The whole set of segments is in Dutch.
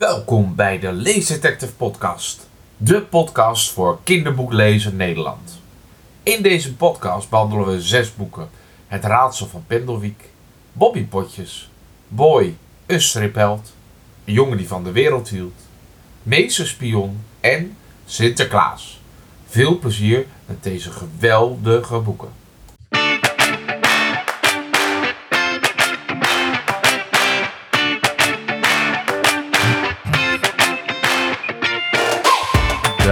Welkom bij de Leesdetective Podcast, de podcast voor kinderboeklezen Nederland. In deze podcast behandelen we zes boeken: Het Raadsel van Pendelwiek, Bobby Potjes, Boy, een stripheld, Een jongen die van de wereld hield, Meester Spion en Sinterklaas. Veel plezier met deze geweldige boeken.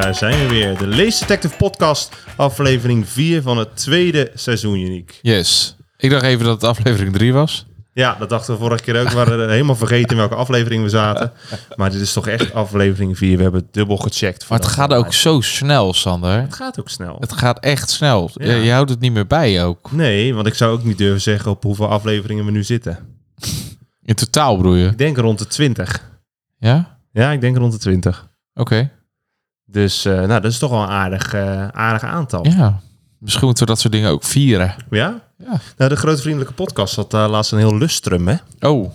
Daar zijn we weer. De Lees Detective Podcast, aflevering 4 van het tweede seizoen, Uniek. Yes. Ik dacht even dat het aflevering 3 was. Ja, dat dachten we vorige keer ook. We waren helemaal vergeten in welke aflevering we zaten. Maar dit is toch echt aflevering 4. We hebben het dubbel gecheckt. Maar het gaat ook zo snel, Sander. Het gaat ook snel. Het gaat echt snel. Ja. Je, je houdt het niet meer bij ook. Nee, want ik zou ook niet durven zeggen op hoeveel afleveringen we nu zitten. In totaal bedoel je? Ik denk rond de 20. Ja? Ja, ik denk rond de 20. Oké. Dus eh, nou, dat is toch wel een aardig, eh, aardig aantal. Ja. Misschien moeten we dat soort dingen ook vieren. Ja? Ja. Nou, de Grote Vriendelijke Podcast had daar laatst een heel lustrum, hè? Oh.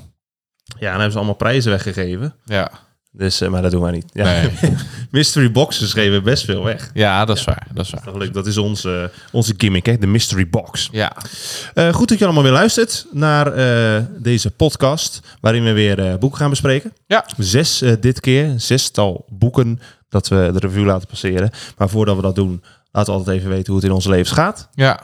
Ja, en hebben ze allemaal prijzen weggegeven. Ja. Dus, maar dat doen wij niet. Ja. Nee. Mystery boxes geven best veel weg. Ja, dat is waar. Dat is waar. Leuk, dat is onze, onze gimmick, hè? de mystery box. Ja. Goed dat je allemaal weer luistert naar deze podcast, waarin we weer boeken gaan bespreken. Ja. Zes dit keer, zestal boeken dat we de review laten passeren. Maar voordat we dat doen, laten we altijd even weten hoe het in ons leven gaat. Ja.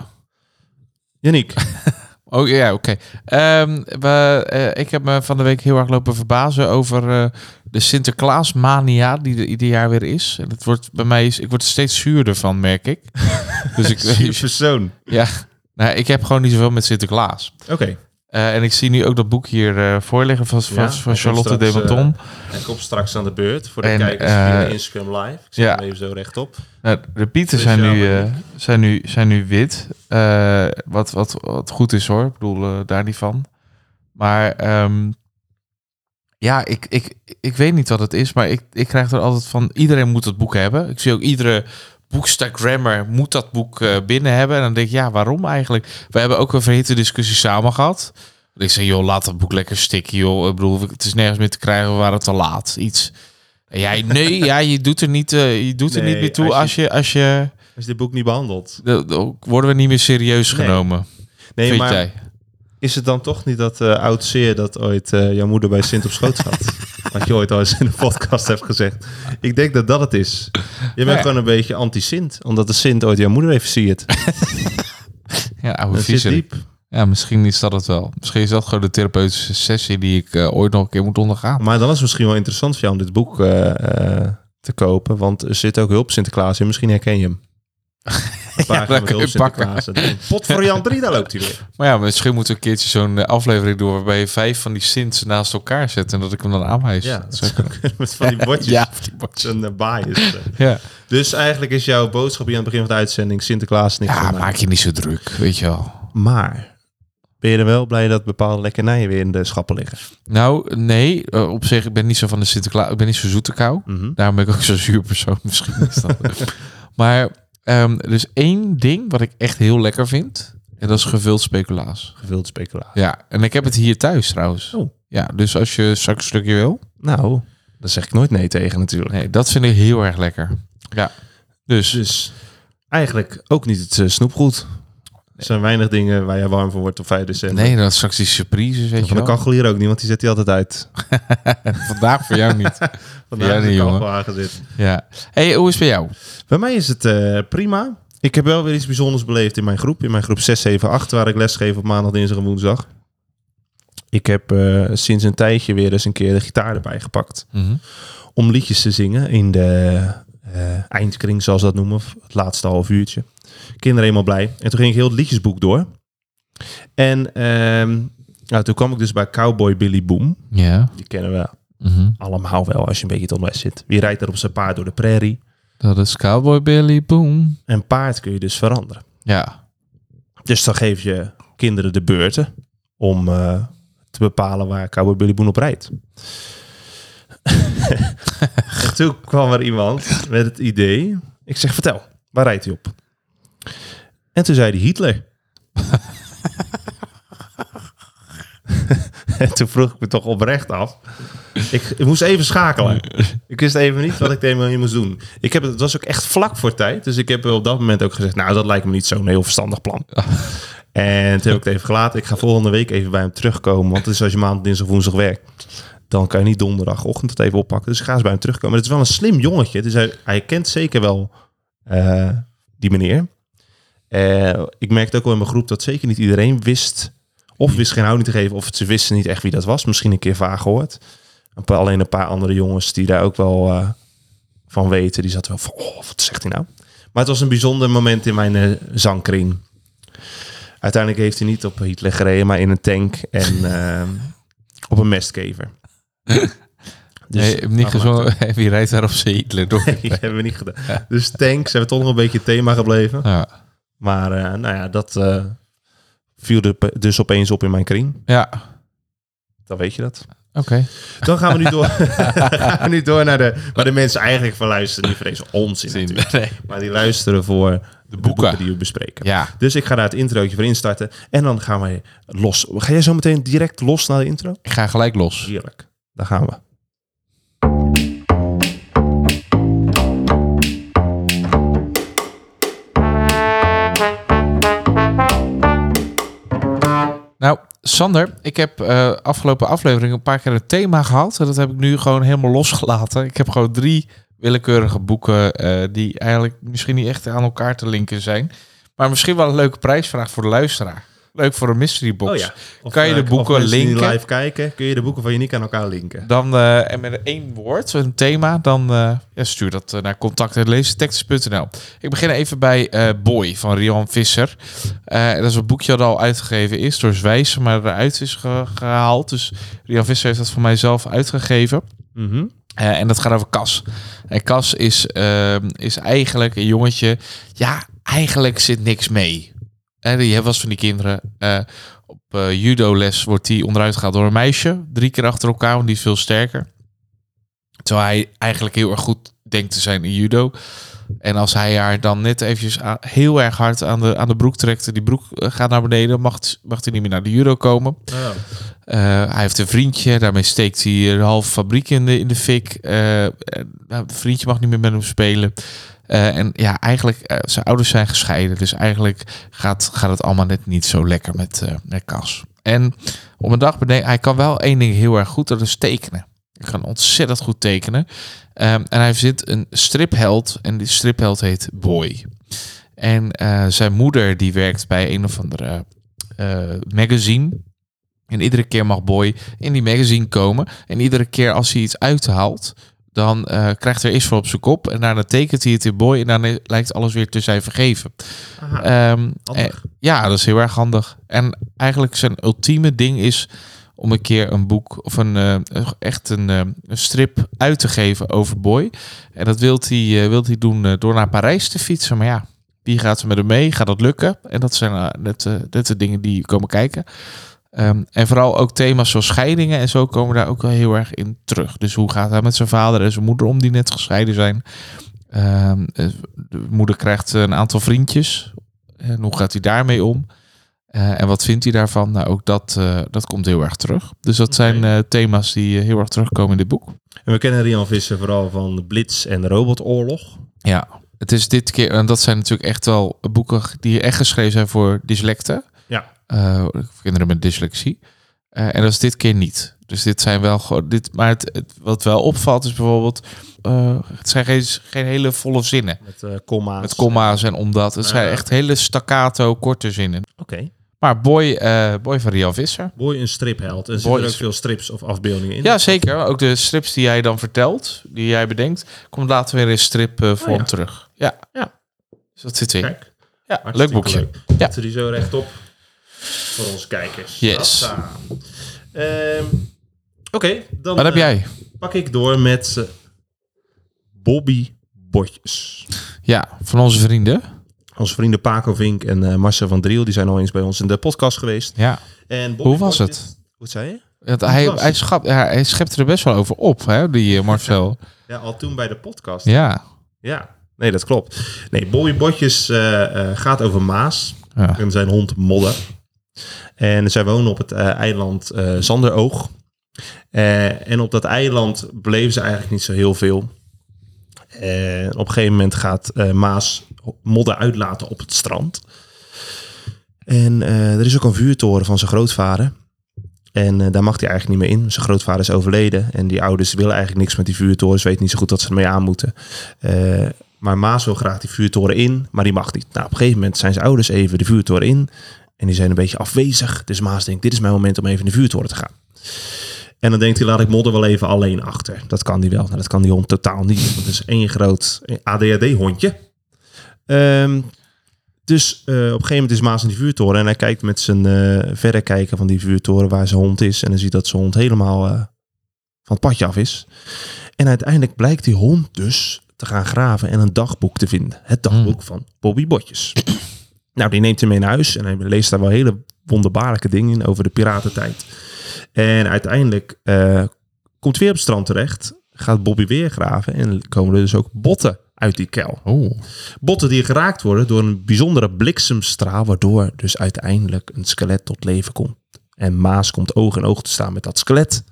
Yannick, Oh ja, oké. Ehm, eh, ik heb me van de week heel erg lopen verbazen over eh, de Sinterklaasmania die er ieder jaar weer is. En het wordt bij mij, is, ik word er steeds zuurder van, merk ik. dus ik, je persoon. ja, nou, ik heb gewoon niet zoveel met Sinterklaas. Oké, Eh, en ik zie nu ook dat boek hier eh voor liggen van, van, Ja, van hij Charlotte straks, Demonton. hij komt straks aan de beurt voor de En, kijkers eh, via Instagram live. Ik zet ja. hem even zo rechtop. Nou, de pieten Dus zijn, nu, eh, zijn, nu, zijn nu wit. Eh, wat, wat, wat goed is hoor. Ik bedoel, eh, daar niet van. Maar ehm, ja, ik, ik, ik weet niet wat het is. Maar ik, ik krijg er altijd van... Iedereen moet dat boek hebben. Ik zie ook iedere boekstagrammer moet dat boek eh, binnen hebben. En dan denk ik, ja, waarom eigenlijk? We hebben ook een verhitte discussie samen gehad. Ik zei, joh, laat dat boek lekker stikken, joh. Ik bedoel, het is nergens meer te krijgen, we waren te laat. Iets. En jij, nee, ja, je doet er niet, eh, je doet er niet meer toe als je- als je, als je, dit boek niet behandelt. de- de- worden we niet meer serieus Nee. genomen. Nee, vind maar jij? is het dan toch niet dat eh oud zeer dat ooit eh, jouw moeder bij Sint op schoot zat? Wat je ooit al eens in de podcast hebt gezegd. Ik denk dat dat het is. Je bent ja. gewoon een beetje anti-Sint, omdat de Sint ooit jouw moeder heeft versierd. Ja, oude viezer. diep. Ja, misschien is dat het wel. Misschien is dat gewoon de therapeutische sessie die ik eh, ooit nog een keer moet ondergaan. Maar dan is het misschien wel interessant voor jou om dit boek eh, eh, te kopen, want er zit ook hulp Sinterklaas in. Misschien herken je hem. Een paar pakken. Pot voor Jan 3, daar loopt hij weer. Maar ja, misschien moeten we een keertje zo'n eh, aflevering doen waarbij je vijf van die Sins naast elkaar zet en dat ik hem dan aanwijs. Ja, Dat met van die bordjes. Ja, die bordjes. Een uh, bias. Ja. Dus eigenlijk is jouw boodschap hier aan het begin van de uitzending Sinterklaas niks ja, maak je niet zo druk, weet je wel. Maar ben je er wel blij dat bepaalde lekkernijen weer in de schappen liggen? Nou, nee, eh, op zich, ik ben niet zo van de Sinterklaas, ik ben niet zo zoete kou. Mhm. Daarom ben ik ook zo'n zuur persoon, misschien maar er is één ding wat ik echt heel lekker vind. En dat is gevuld speculaas. Gevuld speculaas. Ja, en ik heb het hier thuis trouwens. Oh. Ja, dus als je straks een stukje wil. Nou, daar zeg ik nooit nee tegen natuurlijk. Nee, dat vind ik heel erg lekker. Ja. Dus, Dus eigenlijk ook niet het eh, snoepgoed. Er zijn weinig dingen waar je warm van wordt op 5 december. nee, dat is straks die surprises, weet je Van de wel. kachel hier ook niet, want die zet hij altijd uit. Vandaag voor jou niet. Vandaag is de jongen. kachel aangezet. Ja. hey, hoe is het bij jou? Bij mij is het eh, prima. Ik heb wel weer iets bijzonders beleefd in mijn groep. In mijn groep 6, 7, 8, waar ik lesgeef op maandag, dinsdag en woensdag. Ik heb eh, sinds een tijdje weer eens een keer de gitaar erbij gepakt. Mhm. Om liedjes te zingen in de eindkring, zoals ze dat noemen. Of het laatste half uurtje. Kinderen helemaal blij. En toen ging ik heel het liedjesboek door. En ehm, nou, toen kwam ik dus bij Cowboy Billy Boom. Ja. Die kennen we Mhm. allemaal wel als je een beetje tot west zit. Wie rijdt er op zijn paard door de prairie? Dat is Cowboy Billy Boom. En paard kun je dus veranderen. Ja. Dus dan geef je kinderen de beurten om eh, te bepalen waar Cowboy Billy Boon op rijdt. en toen kwam er iemand met het idee. Ik zeg, vertel, waar rijdt hij op? En toen zei hij Hitler. en toen vroeg ik me toch oprecht af. Ik, ik moest even schakelen. Ik wist even niet wat ik tegen je moest doen. Ik heb, het het was ook echt vlak voor tijd. Dus ik heb op dat moment ook gezegd... nou, dat lijkt me niet zo'n heel verstandig plan. En toen heb ik het even gelaten. Ik ga volgende week even bij hem terugkomen. Want het is als je maand, dinsdag, woensdag werkt... dan kan je niet donderdagochtend het even oppakken. Dus ga eens bij hem terugkomen. Het is wel een slim jongetje. Dus hij, kent zeker wel eh, die meneer. Eh, ik merkte ook wel in mijn groep dat zeker niet iedereen wist... of wist geen houding te geven... of ze wisten niet echt wie dat was. Misschien een keer vaag gehoord. Alleen een paar andere jongens die daar ook wel eh, van weten. Die zaten wel van, oh, wat zegt hij nou? Maar het was een bijzonder moment in mijn zangkring. Uiteindelijk heeft hij niet op Hitler gereden, maar in een tank en eh, op een mestkever. Dus, nee, ik heb niet nou, gezongen. Wie rijdt daar op z'n Hitler door? Nee, hebben we niet gedaan. Dus tanks hebben toch nog een beetje thema gebleven. Ja. Maar eh, nou ja, dat eh, viel er dus opeens op in mijn kring. Ja, Dan weet je dat. oké. Dan gaan we nu door, gaan we nu door naar de... Waar de mensen eigenlijk van luisteren. Niet voor deze onzin natuurlijk. Nee. Maar die luisteren voor de boeken, boeken. die we bespreken. Ja, Dus ik ga daar het introotje voor instarten. En dan gaan we los. Ga jij zo meteen direct los naar de intro? ik ga gelijk los. Heerlijk. Daar gaan we. Nou, Sander, ik heb eh, afgelopen aflevering een paar keer een thema gehad. En dat heb ik nu gewoon helemaal losgelaten. Ik heb gewoon drie willekeurige boeken eh, die eigenlijk misschien niet echt aan elkaar te linken zijn. Maar misschien wel een leuke prijsvraag voor de luisteraar. Leuk voor een mystery box. Oh ja. Of, Kan je de eh, boeken linken? live kijken, kun je de boeken van Uniek aan elkaar linken. Dan, eh, en met één woord, een thema, dan eh, ja, stuur dat naar contact.leestextus.nl. Ik begin even bij Boy van Rian Visser. Dat is een boekje dat al uitgegeven is door Zwijsen, maar eruit is ge- gehaald. Dus Rian Visser heeft dat voor mij zelf uitgegeven. Mhm. En dat gaat over Cas. En Cas is, ehm, is eigenlijk een jongetje. Ja, eigenlijk zit niks mee. Hebt wel eens van die kinderen. eh, op eh, judo-les wordt hij onderuit gehaald door een meisje. Drie keer achter elkaar, want die is veel sterker. Terwijl hij eigenlijk heel erg goed denkt te zijn in judo. En als hij haar dan net eventjes heel erg hard aan de, aan de broek trekt... die broek eh, gaat naar beneden... mag, mag hij niet meer naar de judo komen. Eh, hij heeft een vriendje, daarmee steekt hij een halve fabriek in de, in de fik. Eh, eh, nou, het vriendje mag niet meer met hem spelen. Eh, en ja, eigenlijk, eh, zijn ouders zijn gescheiden. Dus eigenlijk gaat, gaat het allemaal net niet zo lekker met, eh met Cas. En op een dag bedenkt, hij kan wel één ding heel erg goed, dat is tekenen. Hij kan ontzettend goed tekenen. Ehm, en hij zit een stripheld en die stripheld heet Boy. En zijn moeder die werkt bij een of andere magazine. En iedere keer mag Boy in die magazine komen. En iedere keer als hij iets uithaalt, dan eh, krijgt hij eerst voor op zijn kop. En daarna tekent hij het in Boy. En daarna lijkt alles weer te zijn vergeven. Aha, Ehm, eh, ja, dat is heel erg handig. En eigenlijk zijn ultieme ding is om een keer een boek of een eh, echt een, een strip uit te geven over Boy. En dat wilt hij, wilt hij doen door naar Parijs te fietsen. Maar ja, wie gaat er met hem mee? Gaat dat lukken? En dat zijn net, net de dingen die komen kijken. Ehm, en vooral ook thema's zoals scheidingen en zo komen daar ook wel heel erg in terug. Dus hoe gaat hij met zijn vader en zijn moeder om die net gescheiden zijn? Ehm, eh, de moeder krijgt een aantal vriendjes. En hoe gaat hij daarmee om? Eh, en wat vindt hij daarvan? Nou, ook dat, eh, dat komt heel erg terug. Dus dat zijn thema's die heel erg terugkomen in dit boek. En we kennen Rian Visser vooral van de Blitz en de Robotoorlog. Ja, het is dit keer, en dat zijn natuurlijk echt wel boeken die echt geschreven zijn voor dyslecten. Eh, kinderen met dyslexie. Eh, en dat is dit keer niet. Dus dit zijn wel gewoon, dit, maar het, het- wat wel opvalt is bijvoorbeeld, eh, het zijn geen, geen hele volle zinnen. Met comma's. Met komma's en omdat. Het zijn echt hele staccato, korte zinnen. Oké. Maar Boy, eh, Boy van Rian Visser. Boy een stripheld. En er zitten er ook veel strips of afbeeldingen in. Ja, zeker. Ook de strips die jij dan vertelt, die jij bedenkt, komt later weer in stripvorm Oh ja. terug. Ja. Ja. Dus dat zit. Kijk, Ja, hartstikke leuk boekje. leuk. Ja. Die zo rechtop voor onze kijkers. Yes. Ehm, Oké, dan Wat heb eh, jij? pak ik door met eh, Bobby Botjes. Ja, van onze vrienden. Onze vrienden Paco Vink en eh Marcel van Driel, die zijn al eens bij ons in de podcast geweest. Ja. En Bobby Hoe was Botjes- het? Wat zei je? Het, hij, hij, schap, ja, hij schept er best wel over op, hè, die Marcel. Ja, al toen bij de podcast. ja. Ja, nee, dat klopt. Nee, Bobby Botjes gaat over Maas ja. en zijn hond Modder. En zij wonen op het eh, eiland eh, Zanderoog. Eh, en op dat eiland bleven ze eigenlijk niet zo heel veel. Eh, op een gegeven moment gaat Maas modder uitlaten op het strand. En er is ook een vuurtoren van zijn grootvader. En daar mag hij eigenlijk niet meer in. Zijn grootvader is overleden. En die ouders willen eigenlijk niks met die vuurtoren. Ze weten niet zo goed wat ze ermee aan moeten. Maar Maas wil graag die vuurtoren in, maar die mag niet. Nou, op een gegeven moment zijn zijn ouders even de vuurtoren in. En die zijn een beetje afwezig. Dus Maas denkt, dit is mijn moment om even in de vuurtoren te gaan. En dan denkt hij, laat ik Modder wel even alleen achter. Dat kan hij wel. Nou, dat kan die hond totaal niet. Want het is één groot ADHD-hondje. Ehm, dus eh, op een gegeven moment is Maas in die vuurtoren. En hij kijkt met zijn eh verrekijker van die vuurtoren waar zijn hond is. En dan ziet dat zijn hond helemaal eh, van het padje af is. En uiteindelijk blijkt die hond dus te gaan graven en een dagboek te vinden. Het dagboek van Bobby Botjes. Nou, die neemt hij mee naar huis. En hij leest daar wel hele wonderbaarlijke dingen in over de piratentijd. En uiteindelijk eh, komt weer op het strand terecht. Gaat Bobby weer graven. En komen er dus ook botten uit die kuil. Oh. Botten die geraakt worden door een bijzondere bliksemstraal. Waardoor dus uiteindelijk een skelet tot leven komt. En Maas komt oog in oog te staan met dat skelet.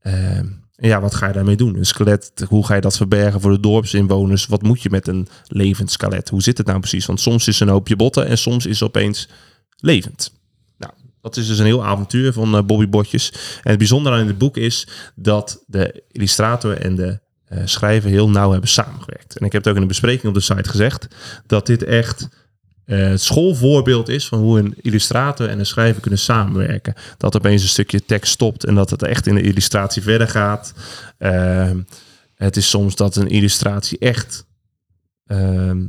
Ehm, ja, wat ga je daarmee doen? Een skelet, hoe ga je dat verbergen voor de dorpsinwoners? Wat moet je met een levend skelet? Hoe zit het nou precies? Want soms is een hoopje botten en soms is het opeens levend. Nou, dat is dus een heel avontuur van eh, Bobby Botjes. En het bijzondere aan dit boek is dat de illustrator en de eh, schrijver heel nauw hebben samengewerkt. En ik heb het ook in een bespreking op de site gezegd dat dit echt eh, het schoolvoorbeeld is van hoe een illustrator en een schrijver kunnen samenwerken. Dat opeens een stukje tekst stopt en dat het echt in de illustratie verder gaat. Ehm, het is soms dat een illustratie echt ehm,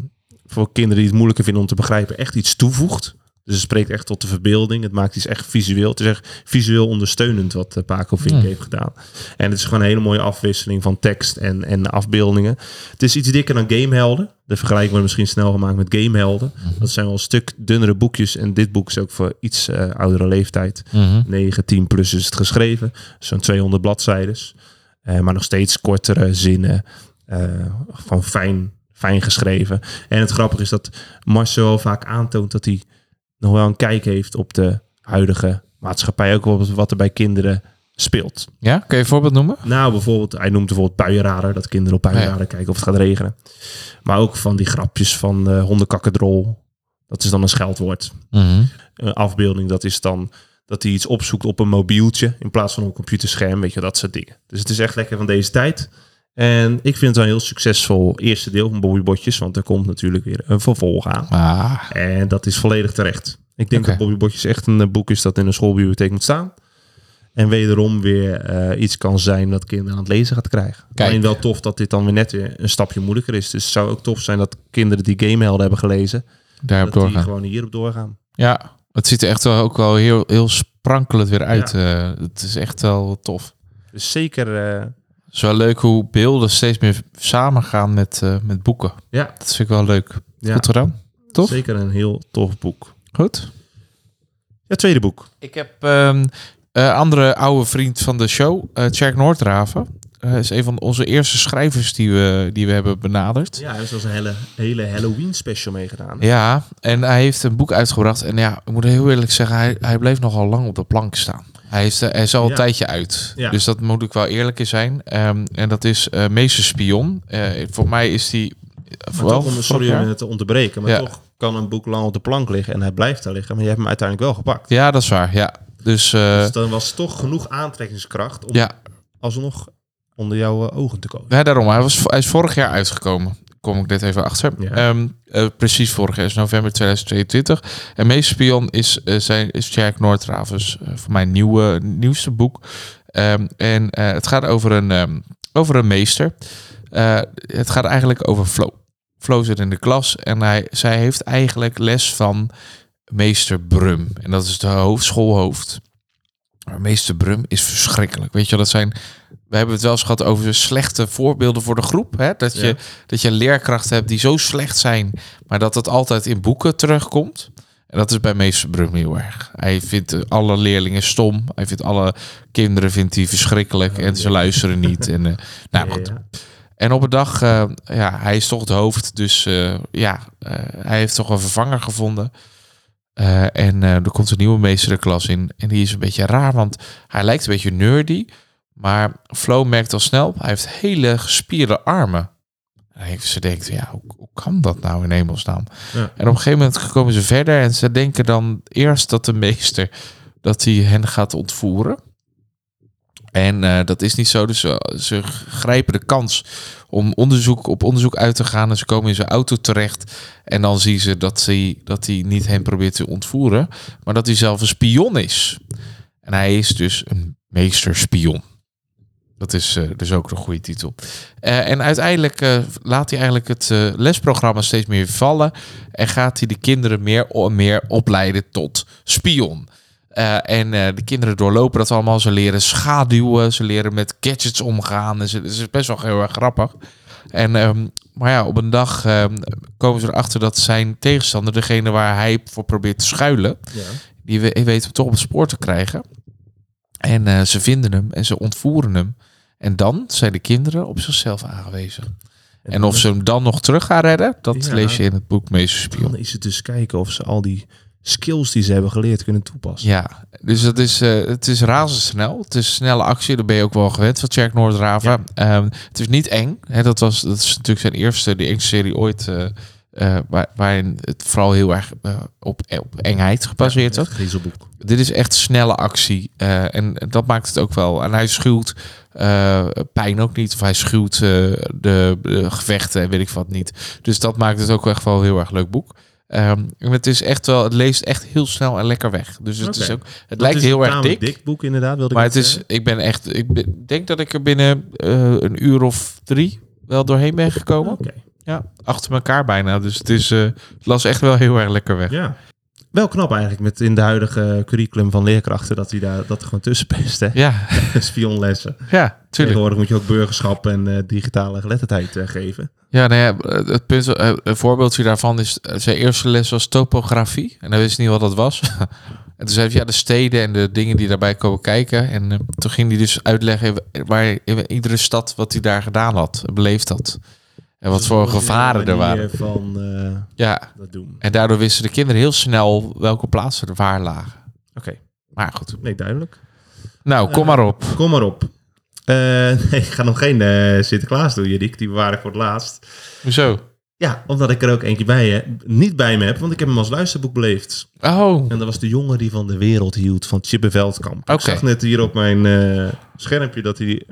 voor kinderen die het moeilijker vinden om te begrijpen, echt iets toevoegt. Dus het spreekt echt tot de verbeelding. Het maakt iets echt visueel. Het is echt visueel ondersteunend wat uh, Paco Vink Ja. heeft gedaan. En het is gewoon een hele mooie afwisseling van tekst en, en afbeeldingen. Het is iets dikker dan Gamehelden. De vergelijking wordt misschien snel gemaakt met Gamehelden. Dat zijn wel een stuk dunnere boekjes. En dit boek is ook voor iets eh, oudere leeftijd. Mhm. 9, 10 plus is het geschreven. Zo'n 200 bladzijden. Eh, maar nog steeds kortere zinnen. van fijn, fijn geschreven. En het grappige is dat Marcel vaak aantoont dat hij nog wel een kijk heeft op de huidige maatschappij. Ook op wat er bij kinderen speelt. Ja, kun je een voorbeeld noemen? Nou, bijvoorbeeld, hij noemt bijvoorbeeld puienradar. Dat kinderen op puienradar kijken of het gaat regenen. Maar ook van die grapjes van de hondenkakkerdrol. Dat is dan een scheldwoord. Mhm. Een afbeelding, dat is dan dat hij iets opzoekt op een mobieltje in plaats van op een computerscherm, weet je, dat soort dingen. Dus het is echt lekker van deze tijd. En ik vind het wel een heel succesvol eerste deel van Bobby Botjes, want er komt natuurlijk weer een vervolg aan. Ah. En dat is volledig terecht. Ik denk dat Bobby Botjes echt een eh, boek is dat in een schoolbibliotheek moet staan. En wederom weer eh, iets kan zijn dat kinderen aan het lezen gaat krijgen. Kijk. Alleen wel tof dat dit dan weer net weer een stapje moeilijker is. Dus het zou ook tof zijn dat kinderen die Gamehelden hebben gelezen, Daarop dat die doorgaan. gewoon hierop doorgaan. Ja, het ziet er echt wel ook wel heel, heel sprankelend weer uit. eh. het is echt wel tof. Dus zeker, Het is wel leuk hoe beelden steeds meer samengaan met, eh, met boeken. ja, Dat vind ik wel leuk. ja Goed gedaan. Tof. zeker een heel tof boek. Goed. Ja, tweede boek. Ik heb een andere oude vriend van de show, eh Tjerk Noordraven. Hij is een van onze eerste schrijvers die we, die we hebben benaderd. Ja, hij heeft zelfs een hele, hele Halloween special meegedaan. Ja, en hij heeft een boek uitgebracht. En ja, ik moet heel eerlijk zeggen, hij, hij bleef nogal lang op de plank staan. Hij, heeft, eh, hij is al een Ja. tijdje uit. Ja. Dus dat moet ik wel eerlijk in zijn. Ehm, en dat is eh Meester Spion. Eh, voor mij is die... Vooral toch, om, sorry om het te onderbreken, maar Ja. toch kan een boek lang op de plank liggen en hij blijft daar liggen. Maar je hebt hem uiteindelijk wel gepakt. Ja, dat is waar. Ja. Dus dus dan was toch genoeg aantrekkingskracht om ja, alsnog onder jouw ogen te komen. Ja, daarom. Hij, was, hij is vorig jaar uitgekomen. Kom ik dit even achter. Ja. Ehm, eh, precies vorig jaar is november 2022. En Meester Spion is, eh, zijn, is Jack Noordravens eh, voor mijn nieuwe, nieuwste boek. Ehm, en het gaat over een, ehm, over een meester. Het gaat eigenlijk over Flo. Flo zit in de klas en hij, zij heeft eigenlijk les van meester Brum. En dat is de hoofd, schoolhoofd. Maar meester Brum is verschrikkelijk. Weet je, dat zijn we hebben het wel eens gehad over slechte voorbeelden voor de groep. Hè? Dat, je, Ja. dat je leerkrachten hebt die zo slecht zijn, maar dat het altijd in boeken terugkomt. En dat is bij meester Brum heel erg. Hij vindt eh, alle leerlingen stom. Hij vindt alle kinderen vindt hij verschrikkelijk en ze luisteren niet. En, eh, nou, Ja, goed. en op een dag, eh, ja, hij is toch het hoofd. Dus ja, hij heeft toch een vervanger gevonden. En er komt een nieuwe meester de klas in. En die is een beetje raar, want hij lijkt een beetje nerdy. Maar Flo merkt al snel, hij heeft hele gespierde armen. En ze denkt, ja, hoe, hoe kan dat nou in hemelsnaam? Ja. En op een gegeven moment komen ze verder en ze denken dan eerst dat de meester dat hij hen gaat ontvoeren. En eh, dat is niet zo, dus ze, ze grijpen de kans om onderzoek op onderzoek uit te gaan. En ze komen in zijn auto terecht. En dan zien ze dat hij, dat hij niet hen probeert te ontvoeren, maar dat hij zelf een spion is. En hij is dus een meesterspion. Dat is dus ook een goede titel. Eh, en uiteindelijk eh, laat hij eigenlijk het lesprogramma steeds meer vallen. En gaat hij de kinderen meer, o- meer opleiden tot spion. En de kinderen doorlopen dat allemaal. Ze leren schaduwen, ze leren met gadgets omgaan. En ze, het is best wel heel erg grappig. En, ehm, maar ja, op een dag ehm, komen ze erachter dat zijn tegenstander, degene waar hij voor probeert te schuilen, Ja. die we- weet hem toch op het spoor te krijgen. En ze vinden hem en ze ontvoeren hem. En dan zijn de kinderen op zichzelf aangewezen. En of ze hem dan nog terug gaan redden, dat Ja. lees je in het boek Meesterspion. Dan is het dus kijken of ze al die skills die ze hebben geleerd kunnen toepassen. Ja, dus dat is, eh, het is razendsnel. Het is snelle actie, dat ben je ook wel gewend van Jack Noordraven. Ehm, het is niet eng. Hè, dat, was, dat is natuurlijk zijn eerste, de engste serie ooit, eh, eh, waar, waarin het vooral heel erg eh, op, op engheid gebaseerd. Echt griezelboek. Dit is echt snelle actie. eh, en dat maakt het ook wel. En hij schuwt pijn ook niet. Of hij schuwt de, de gevechten en weet ik wat niet. Dus dat maakt het ook echt wel een heel erg leuk boek. En het is echt wel, het leest echt heel snel en lekker weg. Dus het, is ook, het Dat lijkt is heel erg dik. dik boek inderdaad, wilde Maar ik het is, ik ben echt, ik ben- denk dat ik er binnen een uur of drie wel doorheen ben gekomen. Oké. Ja, achter elkaar bijna. Dus het is, eh, het las echt wel heel erg lekker weg. Ja. Wel knap eigenlijk met in de huidige curriculum van leerkrachten dat hij daar dat gewoon tussen pest, hè? Ja, Spionlessen. ja, tuurlijk. Tegenwoordig moet je ook burgerschap en eh, digitale geletterdheid eh, geven. Ja, nou ja, het punt, een voorbeeldje daarvan is, zijn eerste les was topografie. En hij wist niet wat dat was. en toen zei hij, ja, de steden en de dingen die daarbij komen kijken. En toen ging hij dus uitleggen waar in iedere stad wat hij daar gedaan had, beleefd had. En wat Dus voor was gevaren er waren. van eh, Ja, dat doen. en daardoor wisten de kinderen heel snel welke plaatsen er waar lagen. Oké, Maar goed. nee, duidelijk. Nou, kom maar op. Kom maar op. Eh, nee, ik ga nog geen eh, Sinterklaas doen, Jirik. Die bewaar ik voor het laatst. Hoezo? Ja, omdat ik er ook eentje bij, eh, niet bij me heb, want ik heb hem als luisterboek beleefd. Oh, En dat was de jongen die van de wereld hield, van Chibbe Veldkamp. Ik zag net hier op mijn eh, schermpje dat hij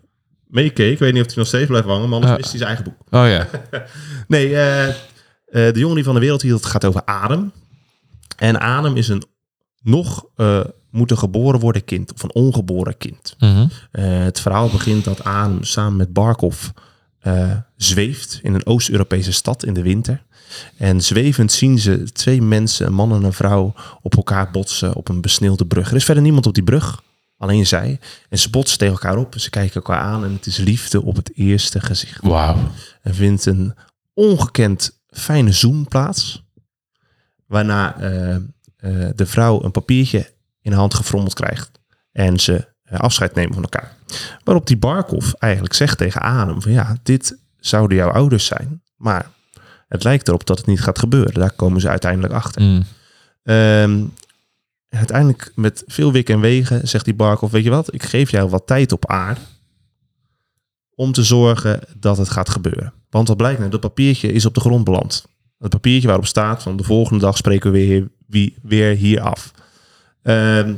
meekeek. Ik weet niet of hij nog steeds blijft hangen, maar anders is hij zijn eigen boek. oh ja. Nee, eh, eh, de jongen die van de wereld hield gaat over Adem. En Adem is een nog eh moeten geboren worden kind, of een ongeboren kind. Mhm. Het verhaal begint dat Adem samen met Barkov zweeft in een Oost-Europese stad in de winter. En zwevend zien ze twee mensen, een man en een vrouw, op elkaar botsen op een besneeuwde brug. Er is verder niemand op die brug, alleen zij. En ze botsen tegen elkaar op, ze kijken elkaar aan en het is liefde op het eerste gezicht. Wauw. Er vindt een ongekend fijne zoom plaats. Waarna eh, eh, de vrouw een papiertje in de hand gefrommeld krijgt. En ze eh, afscheid nemen van elkaar. Waarop die Barkov eigenlijk zegt tegen Adem van ja, dit zouden jouw ouders zijn. Maar het lijkt erop dat het niet gaat gebeuren. Daar komen ze uiteindelijk achter. Mm. Ehm, uiteindelijk met veel wik en wegen zegt die Barkov, weet je wat, ik geef jou wat tijd op aarde om te zorgen dat het gaat gebeuren. Want wat blijkt nou, dat papiertje is op de grond beland. Het papiertje waarop staat van de volgende dag spreken we weer, wie, weer hier af. Ehm,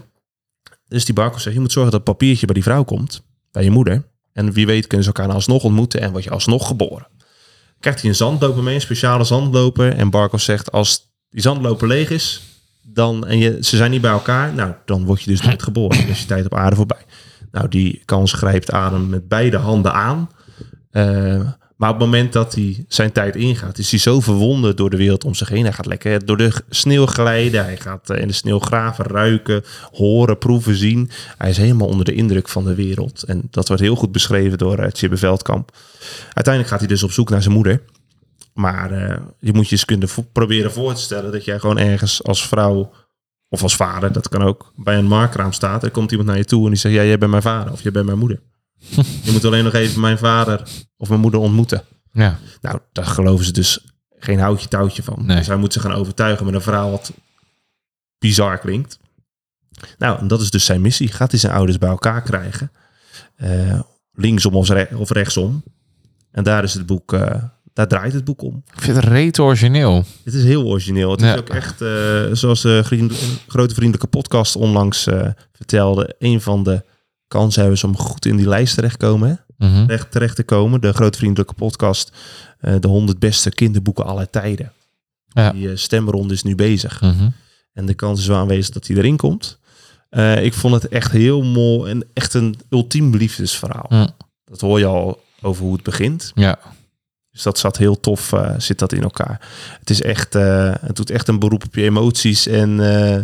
dus die Barkov zegt, je moet zorgen dat het papiertje bij die vrouw komt, bij je moeder. En wie weet kunnen ze elkaar alsnog ontmoeten en word je alsnog geboren. Krijgt hij een zandloper mee, een speciale zandloper. En Barkov zegt, als die zandloper leeg is, dan, en je, ze zijn niet bij elkaar, nou, dan word je dus nooit geboren. Dan is je tijd op aarde voorbij. Nou, die kans grijpt Adem met beide handen aan. Eh, maar op het moment dat hij zijn tijd ingaat, is hij zo verwonderd door de wereld om zich heen. Hij gaat lekker door de sneeuw glijden. Hij gaat eh, in de sneeuw graven, ruiken, horen, proeven, zien. Hij is helemaal onder de indruk van de wereld. En dat wordt heel goed beschreven door uh, Chibbe Veldkamp. Uiteindelijk gaat hij dus op zoek naar zijn moeder. Maar eh, je moet je eens kunnen vo- proberen voor te stellen dat jij gewoon ergens als vrouw of als vader, dat kan ook, bij een markraam staat. Er komt iemand naar je toe en die zegt, ja, jij bent mijn vader of jij bent mijn moeder. je moet alleen nog even mijn vader of mijn moeder ontmoeten. Ja. Nou, daar geloven ze dus geen houtje touwtje van. Nee. Dus hij moet ze gaan overtuigen met een verhaal wat bizar klinkt. Nou, en dat is dus zijn missie. Gaat hij zijn ouders bij elkaar krijgen? Eh, linksom of, re- of rechtsom. En daar is het boek, eh, daar draait het boek om. Ik vind het reet origineel. Het is heel origineel. Het Ja. is ook echt, eh, zoals de vriend- grote vriendelijke podcast onlangs eh, vertelde, een van de kansen hebben ze om goed in die lijst terecht, komen, hè? Mhm. terecht, terecht te komen. De grote vriendelijke podcast, eh, de 100 beste kinderboeken aller tijden. Ja. Die eh, stemronde is nu bezig. Mhm. En de kans is wel aanwezig dat hij erin komt. Eh, ik vond het echt heel mooi en echt een ultiem liefdesverhaal. Dat hoor je al over hoe het begint. Ja. Dus dat zat heel tof, eh, zit dat in elkaar. Het is echt, eh, het doet echt een beroep op je emoties en eh,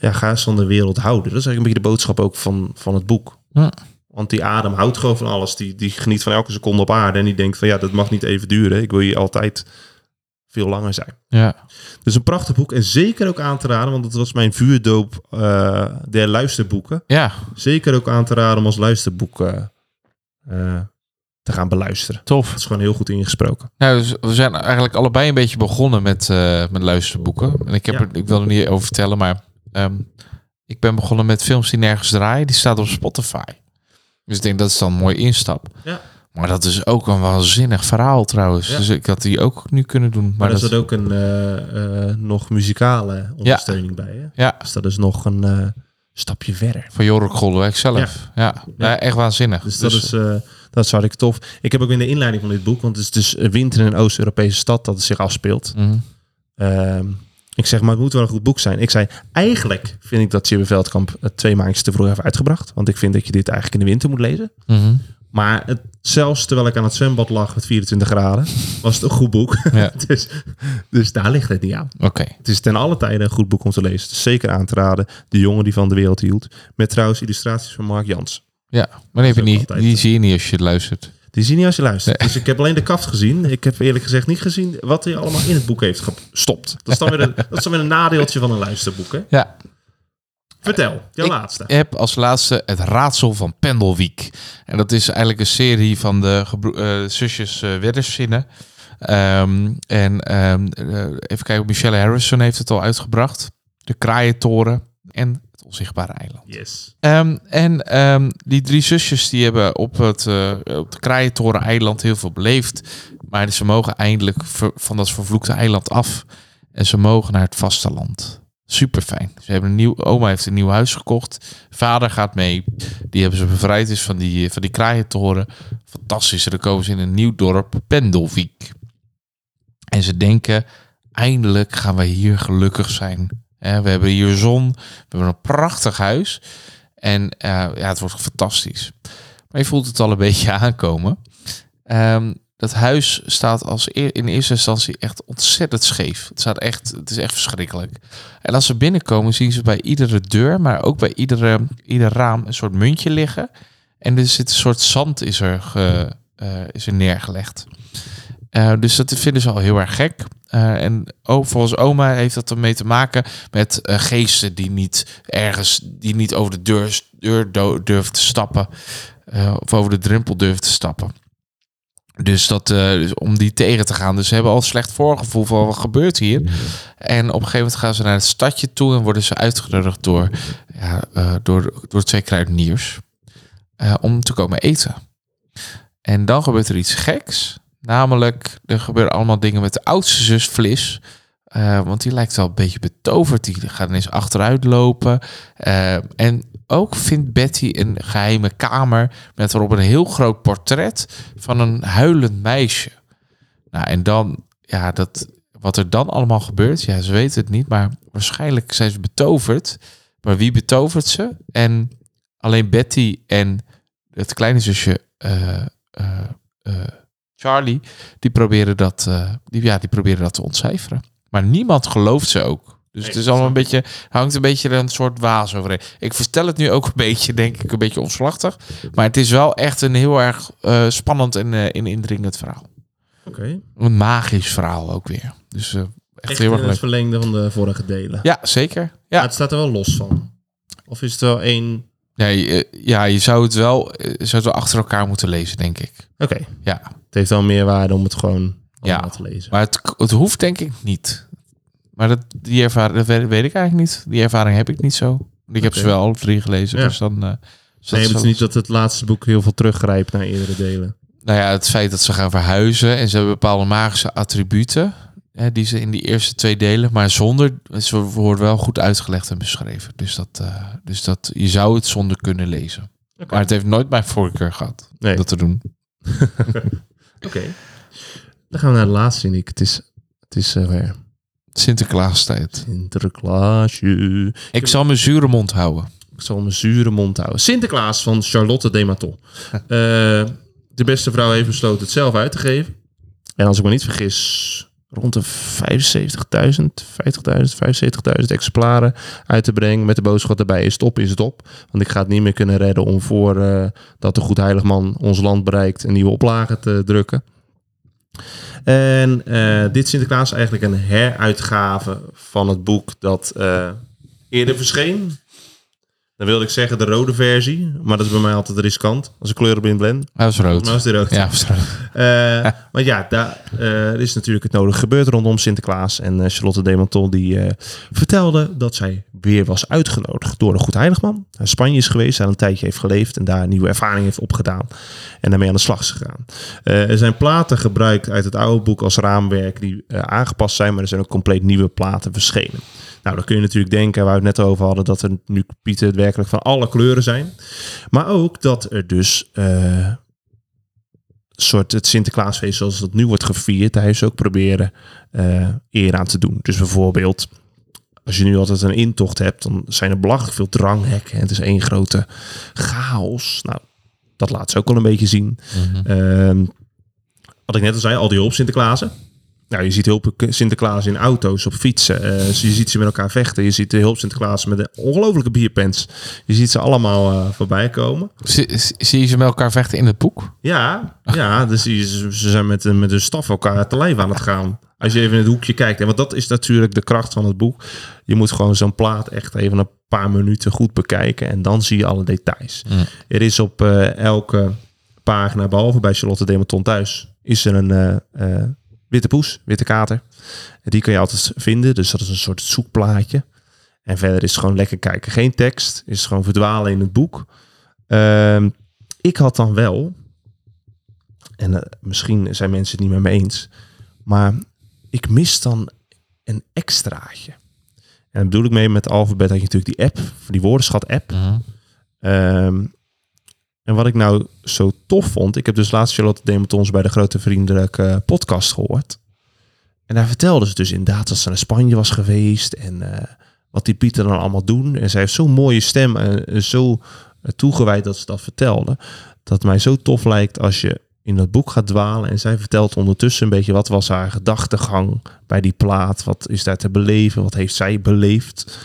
ja, ga eens van de wereld houden. Dat is eigenlijk een beetje de boodschap ook van, van het boek. Ja. Want die Adam houdt gewoon van alles. Die, die geniet van elke seconde op aarde en die denkt van ja, dat mag niet even duren. Ik wil hier altijd veel langer zijn. Ja. Dus een prachtig boek en zeker ook aan te raden, want het was mijn vuurdoop der luisterboeken. Ja, Zeker ook aan te raden om als luisterboek te gaan beluisteren. tof. Het is gewoon heel goed ingesproken. Nou, dus we zijn eigenlijk allebei een beetje begonnen met, eh, met luisterboeken. En ik, heb Ja. er, ik wil er niet over vertellen, maar ehm, ik ben begonnen met films die nergens draaien. Die staat op Spotify. Dus ik denk dat is dan een mooie instap. Ja. Maar dat is ook een waanzinnig verhaal trouwens. Ja. Dus ik had die ook nu kunnen doen. Maar, Maar er dat, ook een eh, eh, nog muzikale ondersteuning bij. Hè? Ja, Dus dat is nog een eh, stapje verder. van Jorik Goldewijk zelf. Ja, ja. echt waanzinnig. Dus dat is, eh, dat is hartstikke tof. Ik heb ook in de inleiding van dit boek, want het is dus winter in een Oost-Europese stad dat het zich afspeelt. Mhm. Ehm, ik zeg, maar het moet wel een goed boek zijn. Ik zei, eigenlijk vind ik dat Jibbe Veldkamp het twee maandjes te vroeg heeft uitgebracht. Want ik vind dat je dit eigenlijk in de winter moet lezen. Mhm. Maar het, zelfs terwijl ik aan het zwembad lag met 24 graden, was het een goed boek. Ja. dus, dus daar ligt het niet aan. Oké. Het is ten alle tijde een goed boek om te lezen. Het is zeker aan te raden. De jongen die van de wereld hield. Met trouwens illustraties van Mark Jans. Ja, maar die, heb je niet, die eh, zie je niet als je luistert. Die zie je niet als je luistert. Dus ik heb alleen de kaft gezien. Ik heb eerlijk gezegd niet gezien wat hij allemaal in het boek heeft gestopt. Dat is dan weer een, dat is dan weer een nadeeltje van een luisterboek. Hè? Ja, Vertel, jouw Ik- laatste. Ik heb als laatste het raadsel van Pendelwiek. En dat is eigenlijk een serie van de eh, zusjes uh, Wedderszinnen. En ehm, eh, even kijken, Michelle Harrison heeft het al uitgebracht. De Kraaientoren en Onzichtbare Eiland. Yes. Ehm, en ehm, die drie zusjes die hebben op het, eh op Kraaientoren-eiland heel veel beleefd. Maar ze mogen eindelijk van dat vervloekte eiland af. En ze mogen naar het vasteland. Super fijn. Ze hebben een nieuw, oma heeft een nieuw huis gekocht. Vader gaat mee. Die hebben ze bevrijd dus van die, van die kraaientoren. Fantastisch. En dan komen ze in een nieuw dorp, Pendelwiek. En ze denken, eindelijk gaan wij hier gelukkig zijn. We hebben hier zon. We hebben een prachtig huis. En eh, ja, het wordt fantastisch. Maar je voelt het al een beetje aankomen. Ehm, dat huis staat als in eerste instantie echt ontzettend scheef. Het, staat echt, het is echt verschrikkelijk. En als ze binnenkomen, zien ze bij iedere deur, maar ook bij iedere, ieder raam een soort muntje liggen. En er zit een soort zand is er, eh, is er neergelegd. Eh, dus dat vinden ze al heel erg gek. Eh, en ook volgens oma heeft dat ermee te maken met eh, geesten die niet ergens, die niet over de deur, deur durven te stappen. eh, of over de drempel durven te stappen. Dus, dat, dus om die tegen te gaan. Dus ze hebben al een slecht voorgevoel van wat gebeurt hier. En op een gegeven moment gaan ze naar het stadje toe en worden ze uitgenodigd door, ja, door, door twee kruideniers om te komen eten. En dan gebeurt er iets geks. Namelijk, er gebeuren allemaal dingen met de oudste zus Flis. Eh, want die lijkt wel een beetje betoverd. Die gaat ineens achteruit lopen. Eh, en ook vindt Betty een geheime kamer met erop een heel groot portret van een huilend meisje. Nou, en dan, ja, dat, wat er dan allemaal gebeurt, ja, ze weten het niet, maar waarschijnlijk zijn ze betoverd. Maar wie betovert ze? En alleen Betty en het kleine zusje eh, Charlie, die proberen, dat, eh, die, ja, die proberen dat te ontcijferen. Maar niemand gelooft ze ook. Dus Nee, het is allemaal een beetje, hangt een beetje een soort waas overheen. Ik vertel het nu ook een beetje, denk ik, een beetje omslachtig. Maar het is wel echt een heel erg eh, spannend en eh, in indringend verhaal. Oké. Een magisch verhaal ook weer. Dus echt, Echt heel erg het leuk. verlengde van de vorige delen. Ja, zeker. Maar Ja, het staat er wel los van. Of is het wel één... ja, je, ja je zou het wel, zou het wel achter elkaar moeten lezen, denk ik. Oké. Ja, Het heeft wel meer waarde om het gewoon Ja. te lezen. maar het, het hoeft denk ik niet. Maar dat, die ervaring, dat weet, weet ik eigenlijk niet. Die ervaring heb ik niet zo. Ik heb ze wel alle drie gelezen. Ja. Dus dan... dus Nee, dat het is niet dat het laatste boek heel veel teruggrijpt naar eerdere delen. Nou ja, het feit dat ze gaan verhuizen en ze hebben bepaalde magische attributen. Hè, die ze in die eerste twee delen, maar zonder. Ze wordt wel goed uitgelegd en beschreven. Dus dat, eh, dus dat je zou het zonder kunnen lezen. Maar het heeft nooit mijn voorkeur gehad Nee. dat te doen. Oké. Dan gaan we naar de laatste, Nick. Het is, het is eh, weer Sinterklaastijd. Sinterklaasje. Ik zal mijn zure mond houden. Ik zal mijn zure mond houden. Sinterklaas van Charlotte Dematon. Eh de beste vrouw heeft besloten het zelf uit te geven. En als ik me niet vergis, rond de 75.000, 50.000, 75.000 exemplaren uit te brengen. Met de boodschap erbij, is het op, is het op. Want ik ga het niet meer kunnen redden om voor eh, dat de Goed Heilig Man ons land bereikt een nieuwe oplage te drukken. En eh, dit Sinterklaas is eigenlijk een heruitgave van het boek dat eh, eerder verscheen. Dan wilde ik zeggen de rode versie, maar dat is bij mij altijd riskant als ik kleurenblind ben. Hij was rood. Maar is die rood. Ja, was rood. Eh, maar ja, daar eh, is natuurlijk het nodige gebeurd rondom Sinterklaas. En eh, Charlotte Demanton die vertelde dat zij weer was uitgenodigd door een goed heiligman. Naar Spanje is geweest, daar een tijdje heeft geleefd en daar een nieuwe ervaring heeft opgedaan. En daarmee aan de slag is gegaan. Er zijn platen gebruikt uit het oude boek als raamwerk die aangepast zijn, maar er zijn ook compleet nieuwe platen verschenen. Nou, dan kun je natuurlijk denken, waar we het net over hadden, dat er nu Pieter het werkelijk van alle kleuren zijn. Maar ook dat er dus eh, soort het Sinterklaasfeest zoals dat nu wordt gevierd, daar heeft ze ook proberen eh, eer aan te doen. Dus bijvoorbeeld, als je nu altijd een intocht hebt, dan zijn er belachelijk veel dranghekken. En het is één grote chaos. Nou, dat laat ze ook wel een beetje zien. Ehm, wat ik net al zei, al die hulp Sinterklaasen. Nou, je ziet hulp Sinterklaas in auto's, op fietsen. Eh, je ziet ze met elkaar vechten. Je ziet de hulp Sinterklaas met een ongelofelijke bierpens. Je ziet ze allemaal eh, voorbij komen. Zie, je ze met elkaar vechten in het boek? Ja, ja dus ze ze zijn met, een- met een staf elkaar te lijf aan het gaan. Als je even in het hoekje kijkt. En want dat is natuurlijk de kracht van het boek. Je moet gewoon zo'n plaat echt even een paar minuten goed bekijken. En dan zie je alle details. Mm. Er is op eh, elke pagina, behalve bij Charlotte Dematon thuis, is er een witte poes, witte kater. En die kun je altijd vinden. Dus dat is een soort zoekplaatje. En verder is het gewoon lekker kijken. Geen tekst. Is gewoon verdwalen in het boek. Ehm, ik had dan wel en eh, misschien zijn mensen het niet met me eens, maar ik mis dan een extraatje. En daar bedoel ik mee met alfabet had je natuurlijk die app, die woordenschat app. Ehm, en wat ik nou zo tof vond, ik heb dus laatst Charlotte Dematons bij de Grote Vriendelijke podcast gehoord. En daar vertelde ze dus inderdaad dat ze naar Spanje was geweest en eh, wat die Pieter dan allemaal doen. En zij heeft zo'n mooie stem en eh, zo eh, toegewijd dat ze dat vertelde. Dat mij zo tof lijkt als je in dat boek gaat dwalen en zij vertelt ondertussen een beetje wat was haar gedachtegang bij die plaat. Wat is daar te beleven? Wat heeft zij beleefd?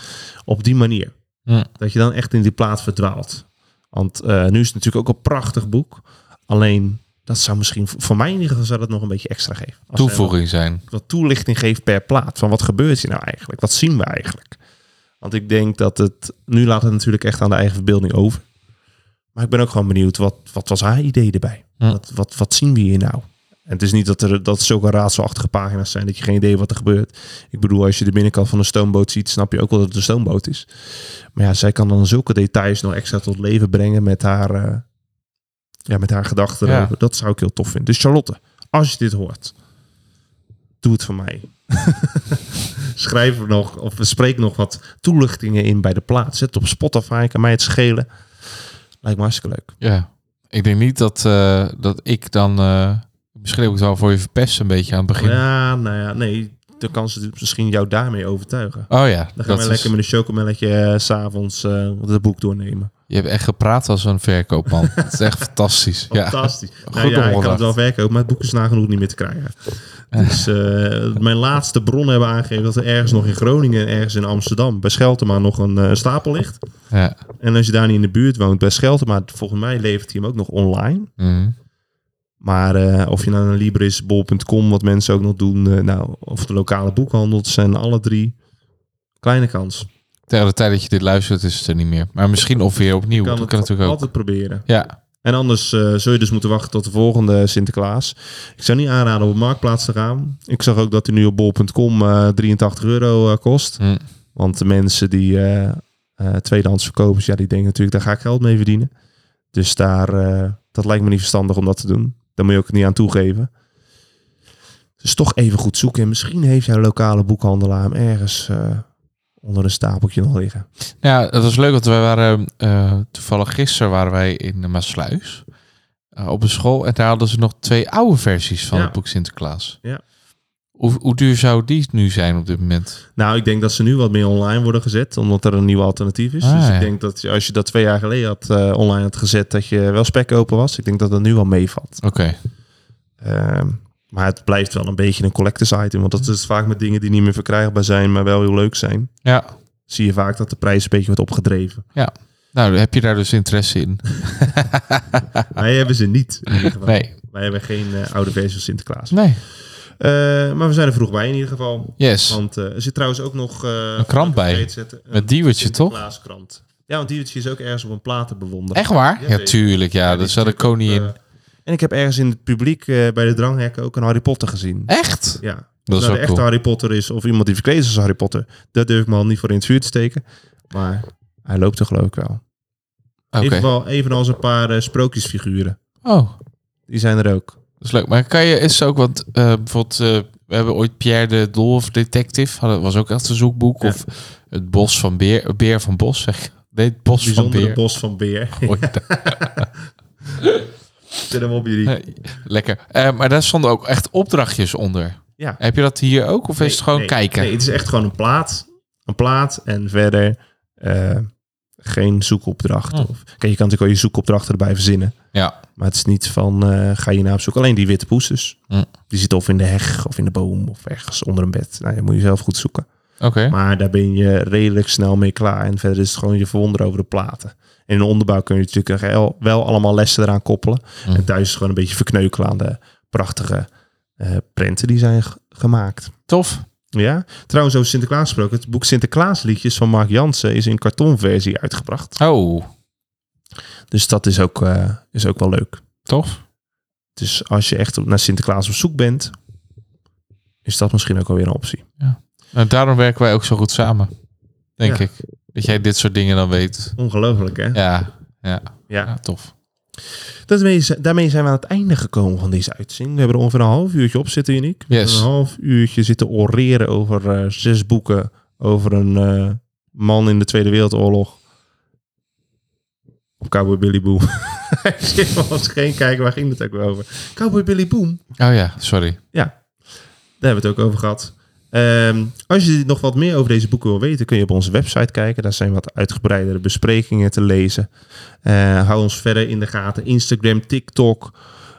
Op die manier. Ja. Dat je dan echt in die plaat verdwaalt. Want eh, nu is het natuurlijk ook een prachtig boek. Alleen dat zou misschien voor mij in ieder geval zou dat nog een beetje extra geven. Als Toevoeging zijn. wat, wat toelichting geeft per plaat. Van wat gebeurt hier nou eigenlijk? Wat zien we eigenlijk? Want ik denk dat het... Nu laat het natuurlijk echt aan de eigen verbeelding over. Maar ik ben ook gewoon benieuwd. Wat, wat was haar idee erbij? Hm. Wat, wat, wat zien we hier nou? En het is niet dat er dat zulke raadselachtige pagina's zijn dat je geen idee hebt wat er gebeurt. Ik bedoel, als je de binnenkant van een stoomboot ziet, snap je ook wel dat het een stoomboot is. Maar ja, zij kan dan zulke details nog extra tot leven brengen met haar, eh, ja, met haar gedachten. Ja. Dat zou ik heel tof vinden. Dus Charlotte, als je dit hoort, doe het voor mij. Schrijf er nog, of spreek nog wat toelichtingen in bij de plaats. Zet het op Spotify, kan mij het schelen. Lijkt me hartstikke leuk. Ja. Ik denk niet dat, eh, dat ik dan... eh misschien ik wel voor je verpest een beetje aan het begin. Ja, nou ja, nee. Dan kan ze misschien jou daarmee overtuigen. Oh ja, Dan gaan we is- lekker met een chocomelletje eh, s s'avonds eh het boek doornemen. je hebt echt gepraat als een verkoopman. Het is echt fantastisch. Ja. Fantastisch. Goed nou ja, ik kan het wel verkopen, maar het boek is nagenoeg niet meer te krijgen. Dus eh, mijn laatste bronnen hebben aangegeven dat er ergens nog in Groningen en ergens in Amsterdam bij Scheltema nog een eh, stapel ligt. Ja. En als je daar niet in de buurt woont bij Scheltema, volgens mij levert hij hem ook nog online. Mhm. Maar eh, of je naar een librisbol.com, wat mensen ook nog doen, eh, nou, of de lokale boekhandel, het zijn alle drie kleine kans. Tegen de tijd dat je dit luistert is het er niet meer. Maar misschien of weer opnieuw. Je kan dat het kan natuurlijk ook. altijd proberen. Ja, En anders eh, zul je dus moeten wachten tot de volgende Sinterklaas. Ik zou niet aanraden op Marktplaats te gaan. Ik zag ook dat hij nu op bol.com eh 83 euro kost. Hm. Want de mensen die eh eh, tweedehands verkopen, ja, die denken natuurlijk, daar ga ik geld mee verdienen. Dus daar, dat lijkt me niet verstandig om dat te doen. Daar moet je ook niet aan toegeven. Dus toch even goed zoeken. En misschien heeft jouw lokale boekhandelaar hem ergens eh, onder een stapeltje nog liggen. Ja, dat was leuk, want wij waren eh, toevallig gisteren waren wij in de Maasluis eh, op een school en daar hadden ze nog twee oude versies van Ja. het boek Sinterklaas. Ja. Hoe, hoe duur zou die nu zijn op dit moment? Nou, ik denk dat ze nu wat meer online worden gezet, omdat er een nieuw alternatief is. Ah, dus ja. ik denk dat als je dat twee jaar geleden had eh, online had gezet, dat je wel spek open was. Ik denk dat dat nu wel meevalt. Oké. Ehm, maar het blijft wel een beetje een collectors item, want dat is vaak met dingen die niet meer verkrijgbaar zijn, maar wel heel leuk zijn. Ja. Zie je vaak dat de prijs een beetje wordt opgedreven. Nou, heb je daar dus interesse in? Wij hebben ze niet. In ieder geval. Nee. Wij hebben geen eh, oude versie van Sinterklaas. Nee. Eh, maar we zijn er vroeg bij in ieder geval. Yes. Want eh, er zit trouwens ook nog... eh, Een krant bij. zetten, een Met Diewertje, toch? Sinterklaaskrant. Ja, want Diewertje is ook ergens op een plaat te bewonderen. Echt waar? Ja, Ja, tuurlijk. Ja, dat zat de koningin. en ik heb ergens in het publiek bij de dranghekken ook een Harry Potter gezien. Echt? Ja. Dat is nou, wel de echte cool. Harry Potter is, of iemand die verkleed is als Harry Potter, daar durf ik me al niet voor in het vuur te steken. Maar hij loopt er geloof ik wel. Ieder geval evenals een paar sprookjesfiguren. Oh, Die zijn er ook. Dat is leuk. Maar kan je is ook, want eh, bijvoorbeeld, eh, we hebben ooit Pierre de Dolf Detective, hadden- was ook echt een zoekboek. Ja. Of het Bos van Beer, Beer van Bos, zeg. Nee, het Bos van Beer. bos van beer. Zet hem op jullie. Lekker. Eh, maar daar stonden ook echt opdrachtjes onder. Ja. Heb je dat hier ook? Of is het gewoon nee, kijken? Nee, het is echt gewoon een plaat. Een plaat en verder geen zoekopdracht. Hm. Of, kijk, je kan natuurlijk al je zoekopdrachten erbij verzinnen. Ja. Maar het is niet van, eh, ga je naar op zoek. Alleen die witte poes dus. Hm. Die zit of in de heg of in de boom of ergens onder een bed. Nou, je moet je zelf goed zoeken. Oké. Maar daar ben je redelijk snel mee klaar. En verder is het gewoon je verwonderen over de platen. En in de onderbouw kun je natuurlijk wel, wel allemaal lessen eraan koppelen. Hm. En thuis is het gewoon een beetje verkneukelen aan de prachtige eh, prenten die zijn gemaakt. Tof. Ja, trouwens over Sinterklaas gesproken. Het boek Sinterklaasliedjes van Mark Jansen is in kartonversie uitgebracht. Oh, Dus dat is ook, eh, is ook wel leuk. tof. Dus als je echt naar Sinterklaas op zoek bent, is dat misschien ook alweer een optie. Nou, daarom werken wij ook zo goed samen. Denk Ja. ik. Dat jij dit soort dingen dan weet. Ongelooflijk, hè? Ja, ja, Ja. ja tof. Daarmee, zijn we aan het einde gekomen van deze uitzending. We hebben er ongeveer een half uurtje op zitten, Uniek. Yes. Een half uurtje zitten oreren over eh, zes boeken over een eh, man in de Tweede Wereldoorlog. Op Cowboy Billy Boom. Ik eens geen kijken, waar ging het ook weer over? Cowboy Billy Boom. Oh ja, sorry. Daar hebben we het ook over gehad. Ehm, als je nog wat meer over deze boeken wil weten, kun je op onze website kijken. Daar zijn wat uitgebreidere besprekingen te lezen. Eh, hou ons verder in de gaten. Instagram, TikTok.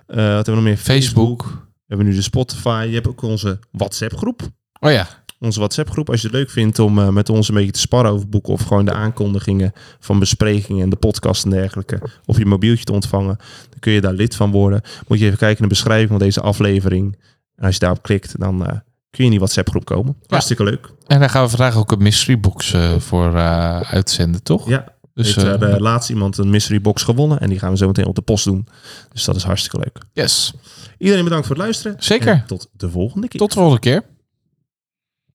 eh, wat hebben we nog meer? Facebook. We hebben nu de Spotify. Je hebt ook onze WhatsApp groep. Oh ja, Onze WhatsApp groep. Als je het leuk vindt om eh, met ons een beetje te sparren over boeken. Of gewoon de aankondigingen van besprekingen en de podcast en dergelijke. Op je mobieltje te ontvangen. Dan kun je daar lid van worden. Moet je even kijken naar de beschrijving van deze aflevering. En als je daarop klikt, dan kun je in die WhatsApp groep komen. Hartstikke leuk. en daar gaan we vandaag ook een mystery box eh, voor eh, uitzenden, toch? Ja, Dus heeft eh, er laatst iemand een mystery box gewonnen. En die gaan we zo meteen op de post doen. Dus dat is hartstikke leuk. yes. Iedereen bedankt voor het luisteren. Zeker. En tot de volgende keer. Tot de volgende keer.